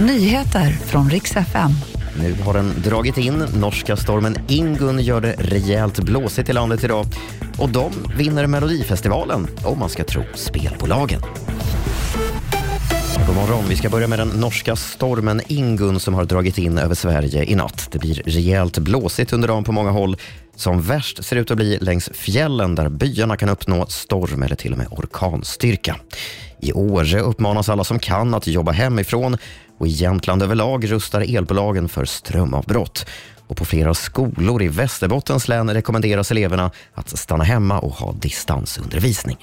Nyheter från riks FM. Nu har den dragit in. Norska stormen Ingun gör det rejält blåsigt i landet idag. Och de vinner Melodifestivalen, om man ska tro spelbolagen. God morgon. Vi ska börja med den norska stormen Ingun som har dragit in över Sverige i natt. Det blir rejält blåsigt under dagen på många håll. Som värst ser det ut att bli längs fjällen där byarna kan uppnå storm eller till och med orkanstyrka. I Åre uppmanas alla som kan att jobba hemifrån och i Jämtland överlag rustar elbolagen för strömavbrott. Och på flera skolor i Västerbottens län rekommenderas eleverna att stanna hemma och ha distansundervisning.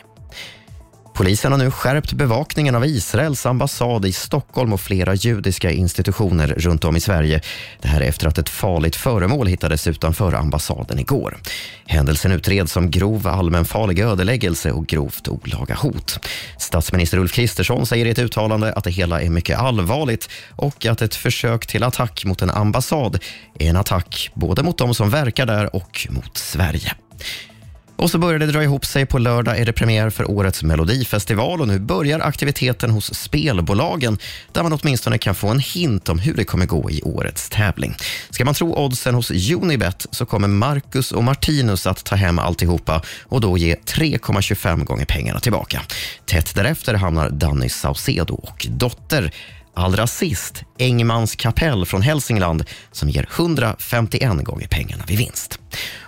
Polisen har nu skärpt bevakningen av Israels ambassad i Stockholm och flera judiska institutioner runt om i Sverige. Det här efter att ett farligt föremål hittades utanför ambassaden igår. Händelsen utreds som grov allmänfarlig ödeläggelse och grovt olaga hot. Statsminister Ulf Kristersson säger i ett uttalande att det hela är mycket allvarligt och att ett försök till attack mot en ambassad är en attack både mot de som verkar där och mot Sverige. Och så börjar det dra ihop sig. På lördag är det premiär för årets Melodifestival och nu börjar aktiviteten hos spelbolagen där man åtminstone kan få en hint om hur det kommer gå i årets tävling. Ska man tro oddsen hos Unibet så kommer Marcus och Martinus att ta hem alltihopa och då ge 3,25 gånger pengarna tillbaka. Tätt därefter hamnar Danny Saucedo och Dotter. Allra sist Engmans kapell från Hälsingland som ger 151 gånger pengarna vid vinst.